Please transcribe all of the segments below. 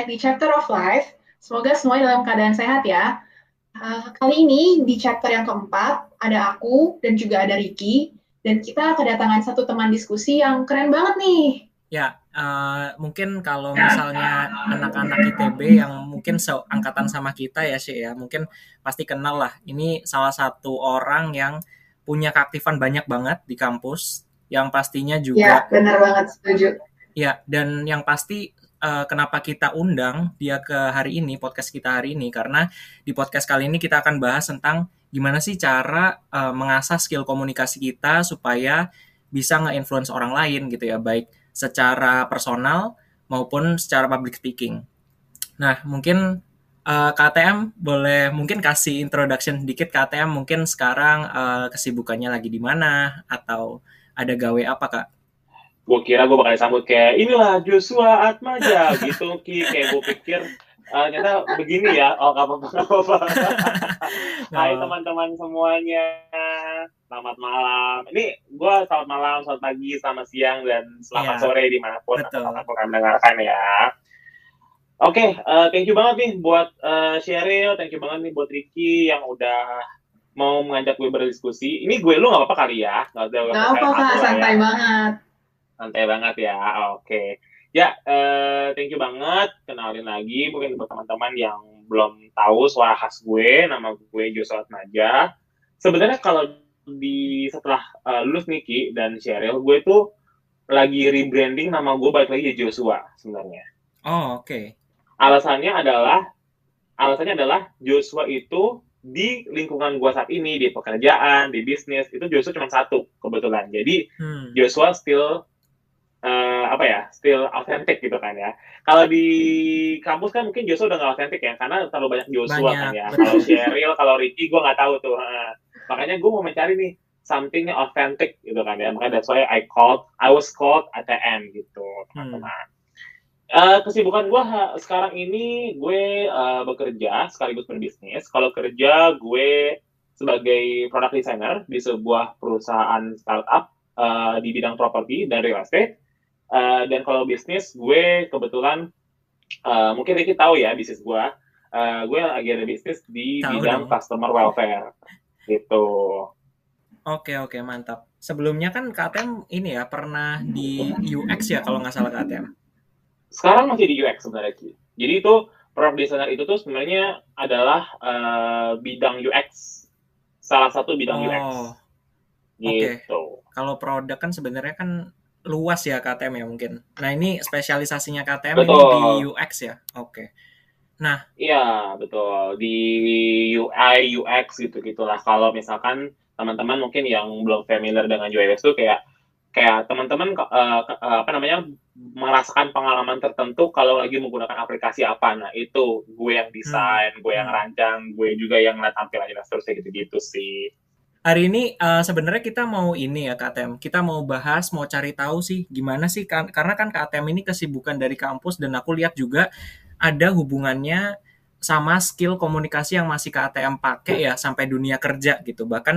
back di Chapter of Life. Semoga semuanya dalam keadaan sehat ya. Uh, kali ini di chapter yang keempat, ada aku dan juga ada Ricky. Dan kita kedatangan satu teman diskusi yang keren banget nih. Ya, uh, mungkin kalau misalnya anak-anak ITB yang mungkin seangkatan sama kita ya sih ya, mungkin pasti kenal lah. Ini salah satu orang yang punya keaktifan banyak banget di kampus, yang pastinya juga. Ya, benar banget, setuju. Ya, dan yang pasti uh, kenapa kita undang dia ke hari ini podcast kita hari ini karena di podcast kali ini kita akan bahas tentang gimana sih cara uh, mengasah skill komunikasi kita supaya bisa nge-influence orang lain gitu ya baik secara personal maupun secara public speaking. Nah mungkin uh, KTM boleh mungkin kasih introduction sedikit KTM mungkin sekarang uh, kesibukannya lagi di mana atau ada gawe apa kak? Gue kira gue bakal disambut kayak inilah Joshua Atmaja. Gitu ki. Kayak gue pikir uh, ternyata begini ya. Oh gak apa-apa apa Hai teman-teman semuanya. Selamat malam. Ini gue selamat malam selamat pagi selamat siang dan selamat yeah. sore di mana pun teman program mendengarkan ya. Oke, okay, uh, eh, thank you banget nih buat uh, Sheryl, thank you banget nih buat Ricky yang udah mau mengajak gue berdiskusi. Ini gue lu gak apa-apa kali ya? Gak apa-apa, santai ya. banget santai banget ya. Oke. Okay. Ya, uh, thank you banget. Kenalin lagi mungkin buat teman-teman yang belum tahu suara khas gue, nama gue Joshua Maja. Sebenarnya kalau di setelah uh, lulus Niki dan Cheryl, gue tuh lagi rebranding nama gue balik lagi Joshua sebenarnya. Oh, oke. Okay. Alasannya adalah alasannya adalah Joshua itu di lingkungan gue saat ini di pekerjaan di bisnis itu Joshua cuma satu kebetulan jadi hmm. Joshua still uh, apa ya still authentic gitu kan ya kalau di kampus kan mungkin Joshua udah nggak authentic ya karena terlalu banyak Joshua banyak, kan ya kalau Cheryl kalau Ricky gue nggak tahu tuh uh, makanya gue mau mencari nih something yang authentic gitu kan ya makanya that's why I called I was called at the end gitu teman-teman hmm. Uh, kesibukan gue sekarang ini gue uh, bekerja sekaligus berbisnis. Kalau kerja gue sebagai product designer di sebuah perusahaan startup uh, di bidang properti dan real estate. Uh, dan kalau bisnis, gue kebetulan uh, mungkin Ricky tahu ya bisnis gue. Uh, gue lagi ada bisnis di tahu bidang dong. customer welfare gitu. Oke oke mantap. Sebelumnya kan KTM ini ya pernah di UX ya kalau nggak salah KTM. Sekarang masih di UX sebenarnya Ki. Jadi itu product designer itu tuh sebenarnya adalah uh, bidang UX. Salah satu bidang oh. UX. Gitu. Okay. Kalau produk kan sebenarnya kan luas ya KTM ya mungkin. Nah ini spesialisasinya KTM betul. ini di UX ya. Oke. Okay. Nah. Iya betul di UI UX gitu gitulah. Kalau misalkan teman-teman mungkin yang belum familiar dengan UX itu kayak kayak teman-teman uh, uh, apa namanya merasakan pengalaman tertentu kalau lagi menggunakan aplikasi apa. Nah itu gue yang desain, hmm. gue yang hmm. rancang, gue juga yang ngeliat tampilannya seterusnya gitu-gitu sih hari ini uh, sebenarnya kita mau ini ya KTM. Kita mau bahas, mau cari tahu sih gimana sih kan karena kan KTM ini kesibukan dari kampus dan aku lihat juga ada hubungannya sama skill komunikasi yang masih KTM pakai ya sampai dunia kerja gitu. Bahkan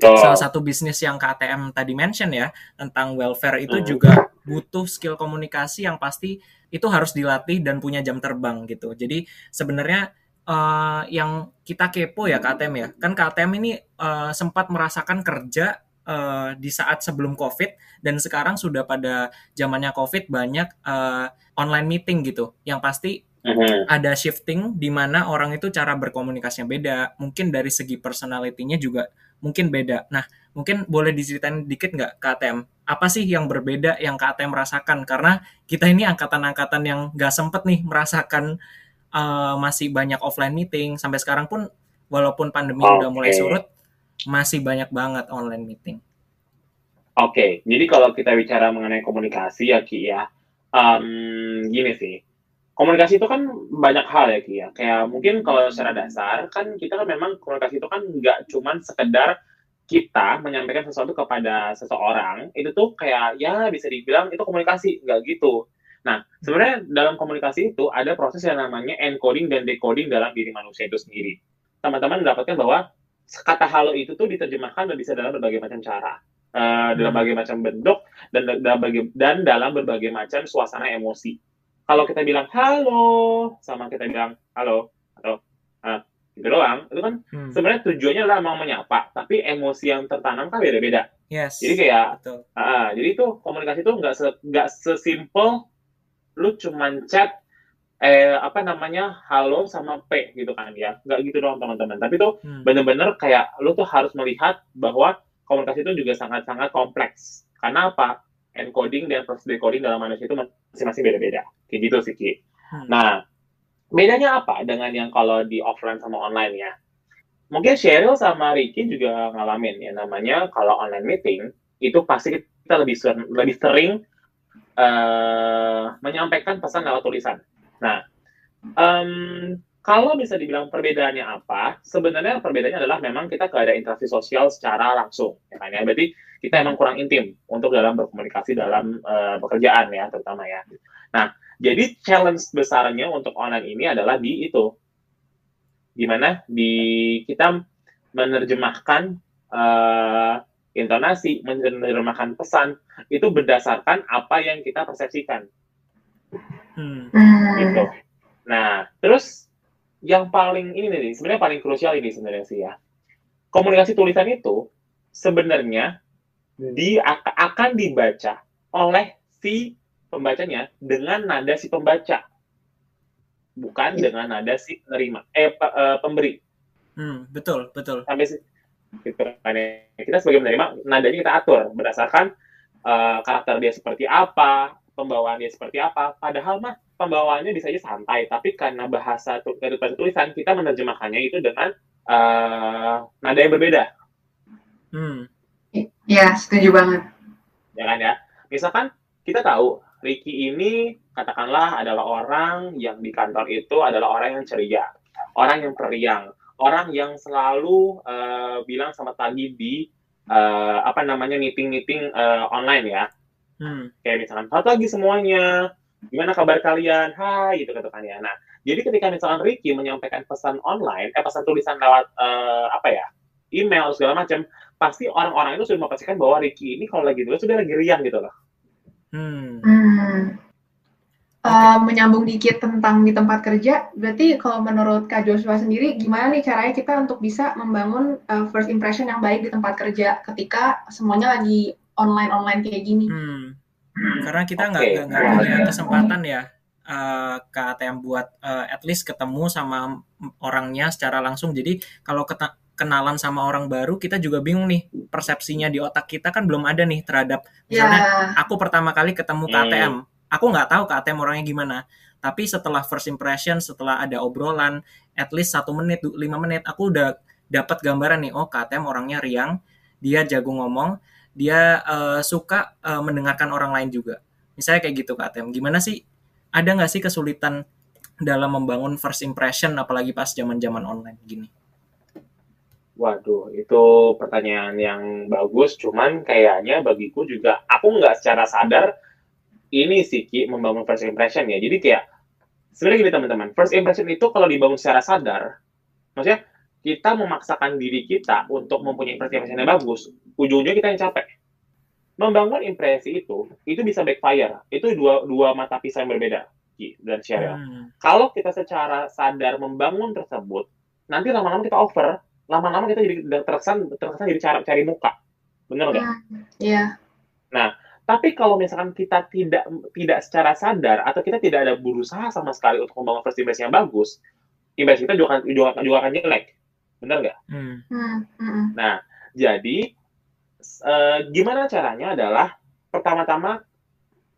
oh. salah satu bisnis yang KTM tadi mention ya tentang welfare itu hmm. juga butuh skill komunikasi yang pasti itu harus dilatih dan punya jam terbang gitu. Jadi sebenarnya uh, yang kita kepo ya KTM ya. Kan KTM ini uh, sempat merasakan kerja uh, di saat sebelum COVID dan sekarang sudah pada zamannya COVID banyak uh, online meeting gitu. Yang pasti uh-huh. ada shifting di mana orang itu cara berkomunikasinya beda. Mungkin dari segi personalitinya juga mungkin beda. Nah, mungkin boleh diceritain dikit nggak KTM? Apa sih yang berbeda yang KTM rasakan? Karena kita ini angkatan-angkatan yang nggak sempet nih merasakan uh, masih banyak offline meeting sampai sekarang pun walaupun pandemi okay. udah mulai surut masih banyak banget online meeting. Oke, okay. jadi kalau kita bicara mengenai komunikasi ya Ki ya, um, gini sih, komunikasi itu kan banyak hal ya Ki ya. Kayak mungkin kalau secara dasar kan kita kan memang komunikasi itu kan nggak cuman sekedar kita menyampaikan sesuatu kepada seseorang, itu tuh kayak ya bisa dibilang itu komunikasi, nggak gitu. Nah, sebenarnya dalam komunikasi itu ada proses yang namanya encoding dan decoding dalam diri manusia itu sendiri. Teman-teman mendapatkan bahwa kata halo itu tuh diterjemahkan dan bisa dalam berbagai macam cara, uh, dalam berbagai macam bentuk dan dalam berbagai, dan dalam berbagai macam suasana emosi. kalau kita bilang halo sama kita bilang halo atau uh, gitu doang itu kan hmm. sebenarnya tujuannya adalah mau menyapa tapi emosi yang tertanam kan beda-beda yes. jadi kayak Uh, jadi itu komunikasi itu nggak se nggak sesimpel lu cuman chat eh apa namanya halo sama p gitu kan ya nggak gitu doang teman-teman tapi tuh hmm. bener-bener kayak lu tuh harus melihat bahwa komunikasi itu juga sangat-sangat kompleks karena apa encoding dan proses decoding dalam manusia itu masing-masing beda-beda. Kayak gitu sih, Ki. Hmm. Nah, bedanya apa dengan yang kalau di offline sama online ya? Mungkin Cheryl sama Ricky juga ngalamin ya namanya kalau online meeting itu pasti kita lebih sering, lebih sering uh, menyampaikan pesan lewat tulisan. Nah, um, kalau bisa dibilang perbedaannya apa, sebenarnya perbedaannya adalah memang kita gak ada interaksi sosial secara langsung, ya kan ya. Berarti kita emang kurang intim untuk dalam berkomunikasi dalam uh, pekerjaan ya terutama ya. Nah, jadi challenge besarnya untuk online ini adalah di itu. Gimana di kita menerjemahkan uh, intonasi, menerjemahkan pesan itu berdasarkan apa yang kita persepsikan. Hmm. Gitu. Nah, terus yang paling ini nih, sebenarnya paling krusial ini sebenarnya sih ya. Komunikasi tulisan itu sebenarnya di akan dibaca oleh si pembacanya dengan nada si pembaca bukan ya. dengan nada si penerima eh pe, uh, pemberi hmm, betul betul sampai gitu kan ya. kita sebagai penerima nadanya kita atur berdasarkan uh, karakter dia seperti apa pembawaan dia seperti apa padahal mah pembawaannya bisa aja santai tapi karena bahasa dari tulisan kita menerjemahkannya itu dengan uh, nada yang berbeda hmm. Iya, setuju banget. Ya kan ya. Misalkan kita tahu Ricky ini katakanlah adalah orang yang di kantor itu adalah orang yang ceria, orang yang periang, orang yang selalu uh, bilang sama tadi di uh, apa namanya meeting-meeting uh, online ya. Hmm. Kayak misalkan selamat pagi semuanya, gimana kabar kalian? Hai gitu katakan ya. Nah, jadi ketika misalkan Ricky menyampaikan pesan online, eh pesan tulisan lewat uh, apa ya, email segala macam, pasti orang-orang itu sudah memastikan bahwa Ricky ini kalau lagi dulu sudah lagi riang gitu loh. Hmm. hmm. Uh, menyambung dikit tentang di tempat kerja, berarti kalau menurut Kak Joshua sendiri, gimana nih caranya kita untuk bisa membangun uh, first impression yang baik di tempat kerja ketika semuanya lagi online-online kayak gini? Hmm. Karena kita nggak okay. nggak punya kesempatan ya uh, Kak ATM buat uh, at least ketemu sama orangnya secara langsung. Jadi kalau kenalan sama orang baru kita juga bingung nih persepsinya di otak kita kan belum ada nih terhadap misalnya yeah. aku pertama kali ketemu KTM hmm. Aku nggak tahu KTM orangnya gimana. Tapi setelah first impression setelah ada obrolan at least satu menit lima menit aku udah dapat gambaran nih oh KTM orangnya riang dia jago ngomong dia uh, suka uh, mendengarkan orang lain juga. Misalnya kayak gitu KTM gimana sih? Ada nggak sih kesulitan dalam membangun first impression apalagi pas zaman zaman online gini? Waduh, itu pertanyaan yang bagus. Cuman kayaknya bagiku juga, aku nggak secara sadar ini sih Ki membangun first impression ya. Jadi kayak sebenarnya gini teman-teman, first impression itu kalau dibangun secara sadar, maksudnya kita memaksakan diri kita untuk mempunyai first impression yang bagus, ujung-ujungnya kita yang capek. Membangun impresi itu, itu bisa backfire. Itu dua, dua mata pisau yang berbeda, Ki dan Cheryl. Hmm. Kalau kita secara sadar membangun tersebut, nanti lama-lama kita over, lama-lama kita jadi terkesan terkesan jadi cara cari muka benar nggak? Iya. Yeah. Nah, tapi kalau misalkan kita tidak tidak secara sadar atau kita tidak ada berusaha sama sekali untuk membangun first impression yang bagus, impresi kita juga akan juga, juga akan jelek, benar nggak? Hmm. Hmm. hmm. Nah, jadi uh, gimana caranya adalah pertama-tama,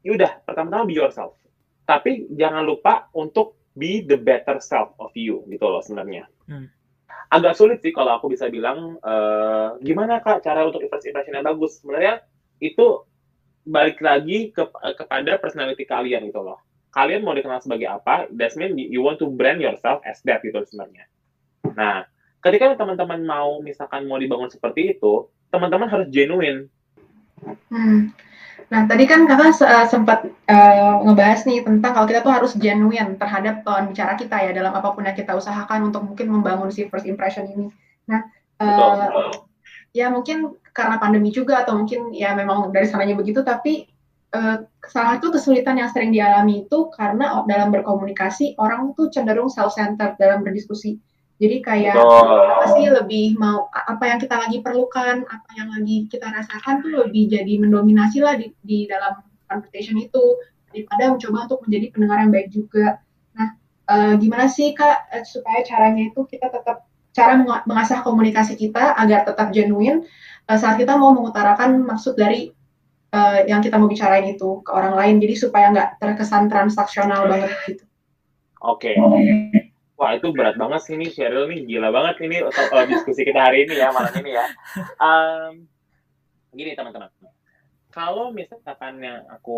yaudah pertama-tama be yourself, tapi jangan lupa untuk be the better self of you gitu loh sebenarnya. Hmm agak sulit sih kalau aku bisa bilang uh, gimana kak cara untuk first impression yang bagus sebenarnya itu balik lagi ke, kepada personality kalian gitu loh kalian mau dikenal sebagai apa that mean you want to brand yourself as that gitu sebenarnya nah ketika teman-teman mau misalkan mau dibangun seperti itu teman-teman harus genuine hmm. Nah, tadi kan kakak uh, sempat uh, ngebahas nih tentang kalau kita tuh harus genuine terhadap lawan bicara kita ya dalam apa pun yang kita usahakan untuk mungkin membangun si first impression ini. Nah, uh, ya mungkin karena pandemi juga atau mungkin ya memang dari sananya begitu, tapi uh, salah satu kesulitan yang sering dialami itu karena dalam berkomunikasi orang tuh cenderung self-centered dalam berdiskusi. Jadi kayak oh. apa sih lebih mau apa yang kita lagi perlukan, apa yang lagi kita rasakan tuh lebih jadi mendominasi lah di, di dalam conversation itu daripada mencoba untuk menjadi pendengar yang baik juga. Nah, uh, gimana sih kak uh, supaya caranya itu kita tetap cara mengasah komunikasi kita agar tetap genuine uh, saat kita mau mengutarakan maksud dari uh, yang kita mau bicarain itu ke orang lain, jadi supaya nggak terkesan transaksional banget gitu. Oke. Okay. Wah itu berat banget sih ini Cheryl nih gila banget ini uh, diskusi kita hari ini ya malam ini ya. Um, gini teman-teman, kalau misalkan yang aku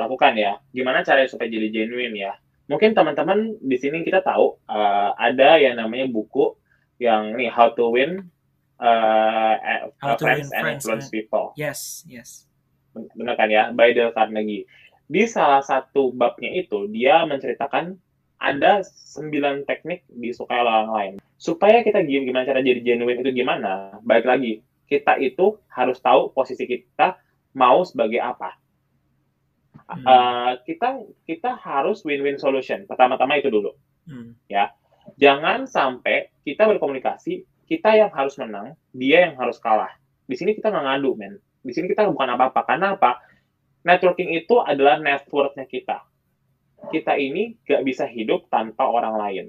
lakukan ya, gimana caranya supaya jadi genuine ya? Mungkin teman-teman di sini kita tahu uh, ada yang namanya buku yang nih How to Win uh, How to Friends win and Influence People. Yes, yes. Benar kan ya, by Dale Carnegie. Di salah satu babnya itu dia menceritakan ada sembilan teknik disukai oleh orang lain. Supaya kita gimana cara jadi genuine itu gimana? Baik lagi, kita itu harus tahu posisi kita mau sebagai apa. Hmm. Uh, kita kita harus win-win solution. Pertama-tama itu dulu, hmm. ya. Jangan sampai kita berkomunikasi, kita yang harus menang, dia yang harus kalah. Di sini kita nggak ngadu, men. Di sini kita bukan apa-apa. Karena apa? Networking itu adalah networknya kita kita ini gak bisa hidup tanpa orang lain.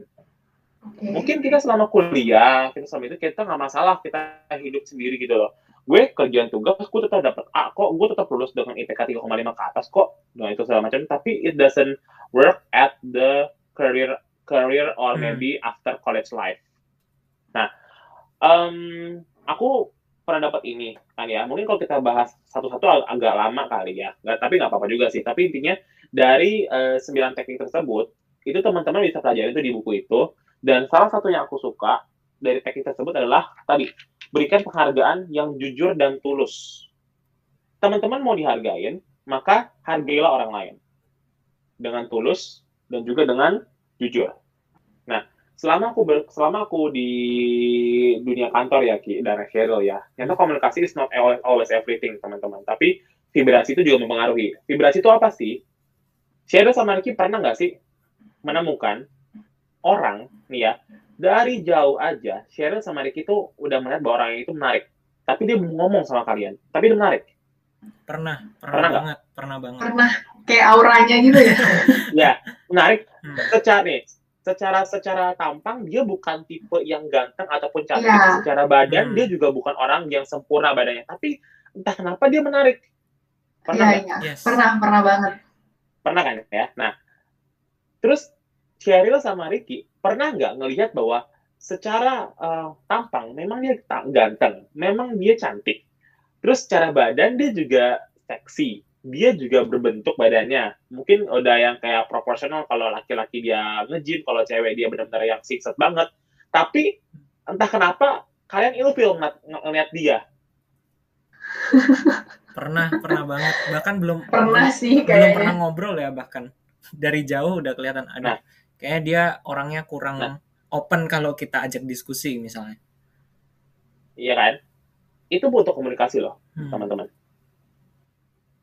Okay. Mungkin kita selama kuliah, kita selama itu kita nggak masalah kita hidup sendiri gitu loh. Gue kerjaan tugas, gue tetap dapat A kok, gue tetap lulus dengan IPK 3,5 ke atas kok, nah itu segala macam. Tapi it doesn't work at the career career or hmm. maybe after college life. Nah, um, aku pernah dapat ini kan ya. Mungkin kalau kita bahas satu-satu agak lama kali ya. Nggak, tapi nggak apa-apa juga sih. Tapi intinya dari uh, sembilan teknik tersebut itu teman-teman bisa pelajari itu di buku itu dan salah satu yang aku suka dari teknik tersebut adalah tadi berikan penghargaan yang jujur dan tulus. Teman-teman mau dihargain maka hargailah orang lain. Dengan tulus dan juga dengan jujur. Nah selama aku ber, selama aku di dunia kantor ya Ki dan Cheryl ya ternyata komunikasi is not always everything teman-teman. Tapi vibrasi itu juga mempengaruhi. Vibrasi itu apa sih? Sheryl sama Ricky pernah nggak sih menemukan orang nih ya dari jauh aja Sheryl sama Ricky itu udah melihat bahwa orang itu menarik tapi dia ngomong sama kalian tapi dia menarik pernah pernah, pernah banget gak? pernah banget pernah kayak auranya gitu ya ya menarik hmm. secara nih secara secara tampang dia bukan tipe yang ganteng ataupun cantik ya. secara badan hmm. dia juga bukan orang yang sempurna badannya tapi entah kenapa dia menarik pernah ya, ya. Yes. pernah pernah banget Pernah kan ya? Nah, terus Cheryl sama Ricky pernah nggak ngelihat bahwa secara uh, tampang memang dia ganteng, memang dia cantik. Terus secara badan dia juga seksi, dia juga berbentuk badannya. Mungkin udah yang kayak proporsional kalau laki-laki dia nge-gym, kalau cewek dia benar-benar yang six banget. Tapi entah kenapa kalian ilfil ng ngeliat dia. pernah pernah banget bahkan belum pernah sih kayaknya. belum pernah ngobrol ya bahkan dari jauh udah kelihatan ada nah, kayaknya dia orangnya kurang nah, open kalau kita ajak diskusi misalnya. Iya kan? Itu butuh komunikasi loh hmm. teman-teman.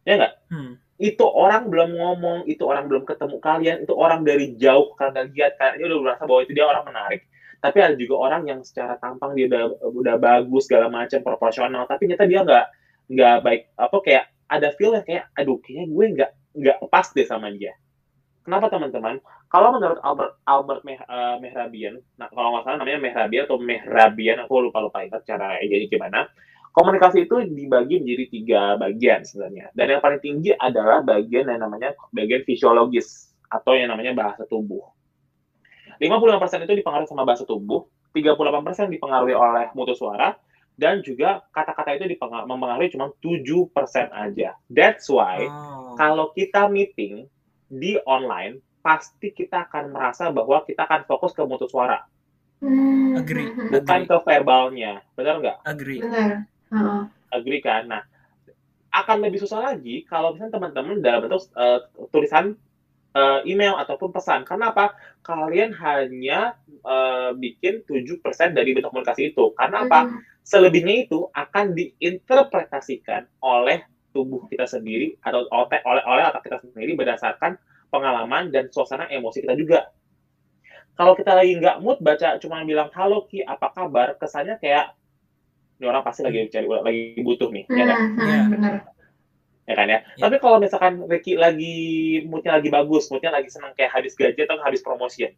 Ya enggak hmm. itu orang belum ngomong itu orang belum ketemu kalian itu orang dari jauh kalian lihat kalian udah merasa bahwa itu dia orang menarik. Tapi ada juga orang yang secara tampang dia udah udah bagus segala macam proporsional. Tapi ternyata dia nggak nggak baik apa kayak ada feel yang kayak aduh kayaknya gue nggak nggak pas deh sama dia kenapa teman-teman kalau menurut Albert Albert Meh, uh, Mehrabian nah kalau nggak salah namanya Mehrabian atau Mehrabian aku lupa lupa ingat cara jadi gimana komunikasi itu dibagi menjadi tiga bagian sebenarnya dan yang paling tinggi adalah bagian yang namanya bagian fisiologis atau yang namanya bahasa tubuh 55% itu dipengaruhi sama bahasa tubuh 38% dipengaruhi oleh mutu suara dan juga kata-kata itu mempengaruhi cuma 7% aja. That's why oh. kalau kita meeting di online pasti kita akan merasa bahwa kita akan fokus ke mutu suara. Hmm. Agree. Bukan ke verbalnya. Benar nggak? Agree. Benar. Uh. Agree kan? Nah, akan lebih susah lagi kalau misalnya teman-teman dalam bentuk uh, tulisan uh, email ataupun pesan. Karena apa? Kalian hanya uh, bikin 7% dari bentuk komunikasi itu. Karena apa? Hmm selebihnya itu akan diinterpretasikan oleh tubuh kita sendiri atau oleh oleh, oleh otak kita sendiri berdasarkan pengalaman dan suasana emosi kita juga. Kalau kita lagi nggak mood baca cuma bilang halo Ki apa kabar kesannya kayak ini orang pasti lagi cari lagi butuh nih hmm, ya kan? Hmm, ya. benar ya kan ya. ya. Tapi kalau misalkan Ricky lagi moodnya lagi bagus, moodnya lagi senang kayak habis gaji atau habis promosi ya.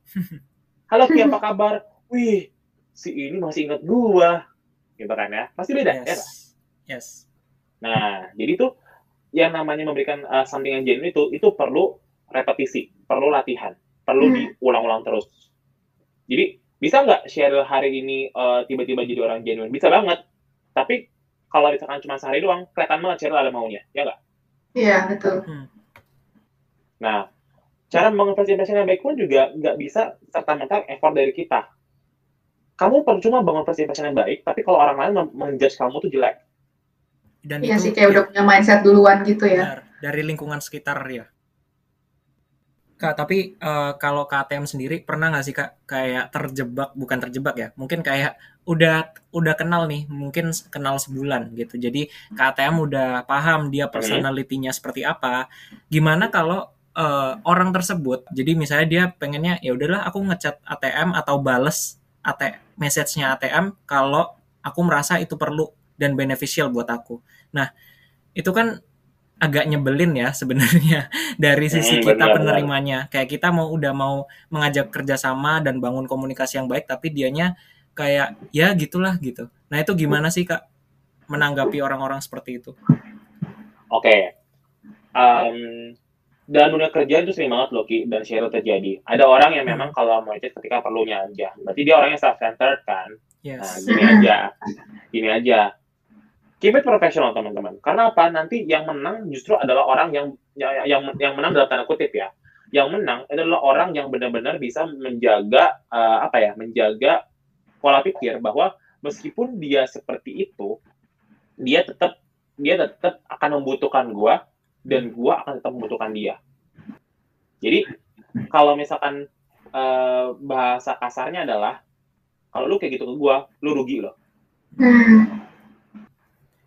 Halo Ki, apa kabar? Wih, si ini masih ingat gua. Gitu kan ya. Pasti beda, yes. ya Yes. Nah, jadi tuh yang namanya memberikan uh, something yang genuine itu itu perlu repetisi, perlu latihan, perlu hmm. diulang-ulang terus. Jadi bisa nggak share hari ini uh, tiba-tiba jadi orang genuine? Bisa banget. Tapi kalau misalkan cuma sehari doang, kelihatan banget Cheryl ada maunya, ya nggak? Iya, betul. Hmm. Nah, cara mengekspresi impression yang baik pun juga nggak bisa serta-merta effort dari kita. Kamu percuma bangun first impression yang baik, tapi kalau orang lain menjudge kamu tuh jelek. Dan iya itu, sih, kayak ya, udah punya mindset duluan gitu ya. Dari lingkungan sekitar ya. Kak, tapi uh, kalau KTM sendiri pernah nggak sih Kak kayak terjebak, bukan terjebak ya, mungkin kayak udah udah kenal nih, mungkin kenal sebulan gitu. Jadi KTM udah paham dia personalitinya seperti apa. Gimana kalau uh, orang tersebut, jadi misalnya dia pengennya ya udahlah aku ngechat ATM atau bales AT message-nya ATM kalau aku merasa itu perlu dan beneficial buat aku. Nah, itu kan agak nyebelin ya sebenarnya dari sisi hmm, kita benar, penerimanya. Kayak kita mau udah mau mengajak kerjasama dan bangun komunikasi yang baik, tapi dianya kayak ya gitulah gitu. Nah itu gimana sih kak menanggapi orang-orang seperti itu? Oke, okay. um, dan dunia kerja itu sering banget loh Ki dan share terjadi. Ada orang yang memang hmm. kalau mau chat ketika perlunya aja. Berarti dia orangnya self centered kan. Yes. Nah, gini aja. Gini aja keep it professional teman-teman. Karena apa? Nanti yang menang justru adalah orang yang yang yang, yang menang dalam tanda kutip ya. Yang menang adalah orang yang benar-benar bisa menjaga uh, apa ya? Menjaga pola pikir bahwa meskipun dia seperti itu, dia tetap dia tetap akan membutuhkan gua dan gua akan tetap membutuhkan dia. Jadi kalau misalkan uh, bahasa kasarnya adalah kalau lu kayak gitu ke gua, lu rugi loh. Hmm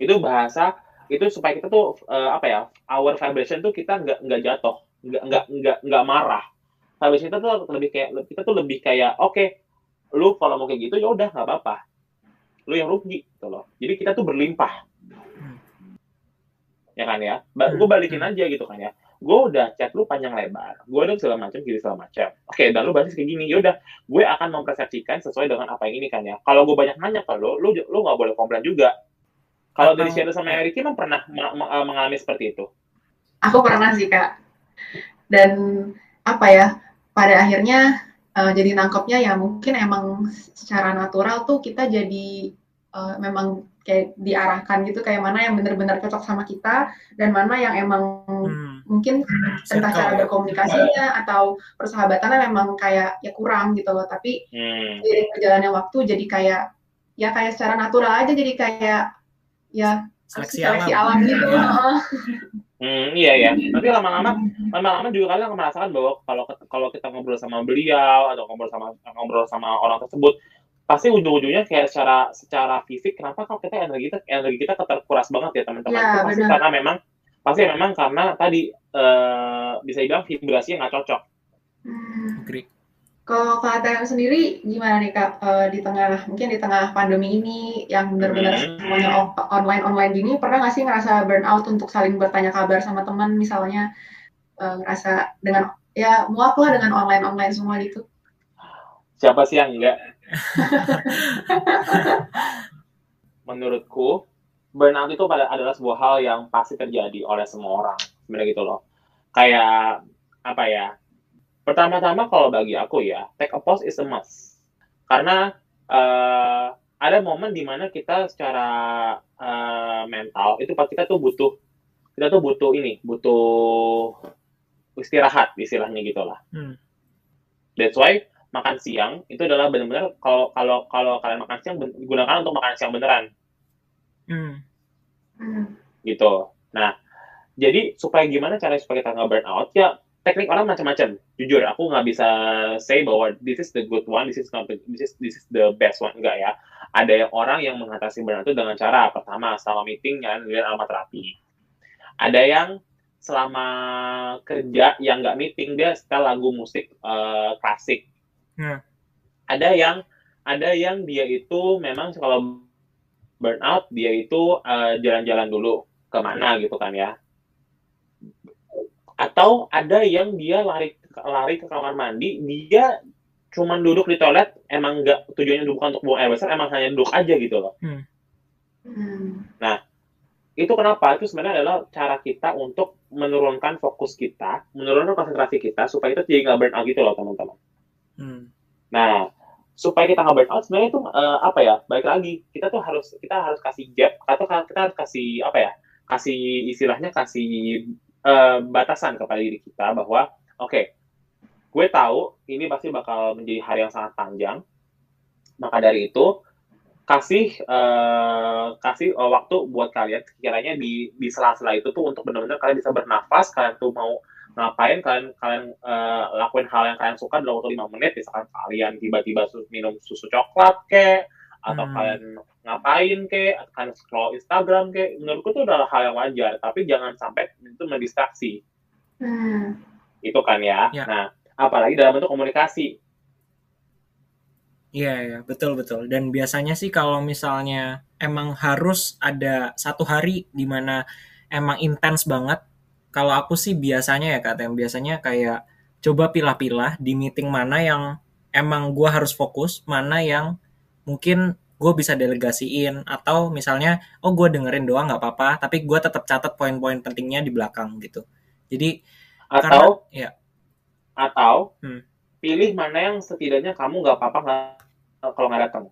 itu bahasa itu supaya kita tuh uh, apa ya our vibration tuh kita nggak nggak jatuh nggak nggak nggak nggak marah. Vibration kita tuh lebih kayak kita tuh lebih kayak oke okay, lu kalau mau kayak gitu ya udah nggak apa-apa. Lu yang rugi gitu loh. Jadi kita tuh berlimpah. Ya kan ya? Ba gue balikin aja gitu kan ya. Gue udah chat lu panjang lebar. Gue udah segala macam gitu segala macam. Oke dan lu basis kayak gini yaudah gue akan mempersepsikan sesuai dengan apa yang ini kan ya. Kalau gue banyak nanya ke lu lu lu nggak boleh komplain juga kalau dari Shadow sama Ricky emang pernah eh, mengalami seperti itu? Aku pernah sih kak. Dan apa ya? Pada akhirnya uh, jadi nangkepnya ya mungkin emang secara natural tuh kita jadi uh, memang kayak diarahkan gitu kayak mana yang benar-benar cocok sama kita dan mana yang emang hmm. mungkin entah cara ya. berkomunikasinya atau persahabatannya memang kayak ya kurang gitu loh tapi hmm. dari perjalanan waktu jadi kayak ya kayak secara natural aja jadi kayak ya seleksi, seleksi alam. alam gitu. Ya. Hmm, iya ya. Tapi lama-lama, lama-lama juga kalian merasakan bahwa kalau kalau kita ngobrol sama beliau atau ngobrol sama ngobrol sama orang tersebut, pasti ujung-ujungnya kayak secara secara fisik kenapa kok kita energi kita energi kita terkuras banget ya teman-teman. Ya, pasti benar. karena memang pasti memang karena tadi uh, bisa dibilang vibrasi yang nggak cocok. Hmm. Kalau Kak Atayang sendiri gimana nih Kak uh, di tengah mungkin di tengah pandemi ini yang benar-benar hmm. semuanya online online gini pernah nggak sih ngerasa burnout untuk saling bertanya kabar sama teman misalnya uh, ngerasa dengan ya muak lah dengan online online semua gitu? Siapa sih yang enggak? Menurutku burnout itu adalah sebuah hal yang pasti terjadi oleh semua orang sebenarnya gitu loh. Kayak apa ya? Pertama-tama kalau bagi aku ya, take a pause is a must. Karena uh, ada momen di mana kita secara uh, mental itu kita tuh butuh kita tuh butuh ini, butuh istirahat istilahnya gitulah. Hmm. That's why makan siang itu adalah benar-benar kalau kalau kalau kalian makan siang gunakan untuk makan siang beneran. Hmm. Gitu. Nah, jadi supaya gimana cara supaya kita nggak burn out ya teknik orang macam-macam. Jujur, aku nggak bisa say bahwa this is the good one, this is not the, this is this is the best one enggak ya. Ada yang orang yang mengatasi burnout itu dengan cara pertama sama meeting dan dengan aromaterapi. ada yang selama kerja yang nggak meeting dia setel lagu musik uh, klasik hmm. ada yang ada yang dia itu memang kalau burnout dia itu jalan jalan-jalan dulu ke mana gitu kan ya atau ada yang dia lari lari ke kamar mandi dia cuman duduk di toilet emang nggak tujuannya bukan untuk buang air besar emang hanya duduk aja gitu loh hmm. Hmm. nah itu kenapa itu sebenarnya adalah cara kita untuk menurunkan fokus kita menurunkan konsentrasi kita supaya itu jadi nggak burn out gitu loh teman-teman hmm. nah supaya kita nggak burn out sebenarnya itu uh, apa ya baik lagi kita tuh harus kita harus kasih gap atau kita harus kasih apa ya kasih istilahnya kasih uh, batasan kepada diri kita bahwa oke okay, gue tahu ini pasti bakal menjadi hari yang sangat panjang. Maka dari itu kasih uh, kasih uh, waktu buat kalian. Sekiranya di di sela-sela itu tuh untuk benar-benar kalian bisa bernafas kalian tuh mau ngapain kalian kalian uh, lakuin hal yang kalian suka dalam waktu lima menit. Misalkan kalian tiba-tiba minum susu coklat kek atau hmm. kalian ngapain kek kalian scroll Instagram kek menurutku itu adalah hal yang wajar tapi jangan sampai itu mendistraksi hmm. itu kan ya, ya. nah apalagi dalam bentuk komunikasi. Iya, ya, betul betul. Dan biasanya sih kalau misalnya emang harus ada satu hari di mana emang intens banget. Kalau aku sih biasanya ya kak, yang biasanya kayak coba pilah-pilah di meeting mana yang emang gue harus fokus, mana yang mungkin gue bisa delegasiin atau misalnya oh gue dengerin doang nggak apa-apa, tapi gue tetap catat poin-poin pentingnya di belakang gitu. Jadi atau karena, ya atau hmm. pilih mana yang setidaknya kamu nggak apa-apa kalau nggak datang.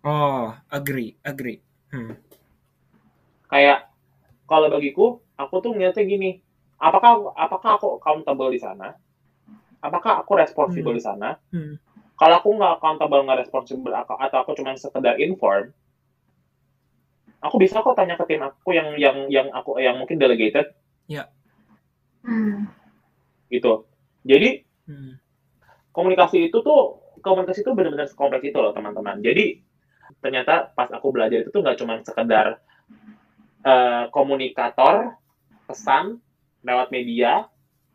Oh, agree, agree. Hmm. Kayak kalau bagiku, aku tuh ngeliatnya gini, apakah apakah aku accountable di sana? Apakah aku responsible hmm. di sana? Hmm. Kalau aku nggak accountable, nggak responsible, atau aku cuma sekedar inform, aku bisa kok tanya ke tim aku yang yang yang aku yang mungkin delegated. Ya. Hmm. Gitu. Jadi hmm. komunikasi itu tuh komunikasi itu benar-benar kompleks itu loh teman-teman. Jadi ternyata pas aku belajar itu tuh nggak cuma sekedar uh, komunikator pesan lewat media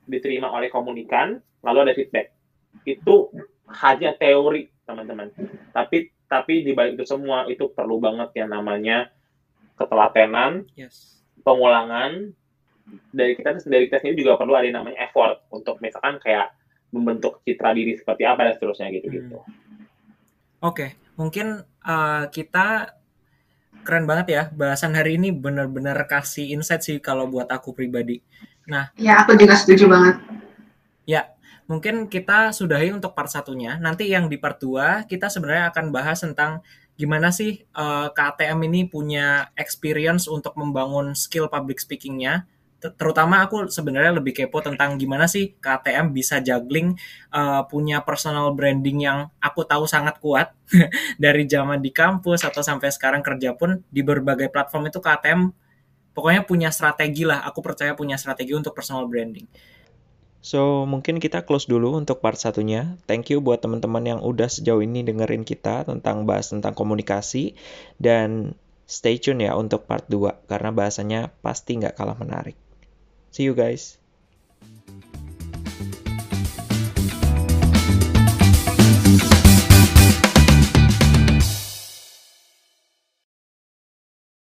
diterima oleh komunikan lalu ada feedback. Itu hanya teori teman-teman. Tapi tapi di balik itu semua itu perlu banget yang namanya ketelatenan, yes. pengulangan, dari kita dari kita sendiri juga perlu ada yang namanya effort untuk misalkan kayak membentuk citra diri seperti apa dan seterusnya gitu gitu. Hmm. Oke, okay. mungkin uh, kita keren banget ya bahasan hari ini benar-benar kasih insight sih kalau buat aku pribadi. Nah, ya aku juga setuju banget. Ya, mungkin kita sudahi untuk part satunya. Nanti yang di part 2 kita sebenarnya akan bahas tentang gimana sih uh, eh, KTM ini punya experience untuk membangun skill public speakingnya. Terutama aku sebenarnya lebih kepo tentang gimana sih KTM bisa juggling uh, punya personal branding yang aku tahu sangat kuat. Dari zaman di kampus atau sampai sekarang kerja pun di berbagai platform itu KTM pokoknya punya strategi lah. Aku percaya punya strategi untuk personal branding So, mungkin kita close dulu untuk part satunya. Thank you buat teman-teman yang udah sejauh ini dengerin kita tentang bahas tentang komunikasi. Dan stay tune ya untuk part 2, karena bahasanya pasti nggak kalah menarik. See you guys.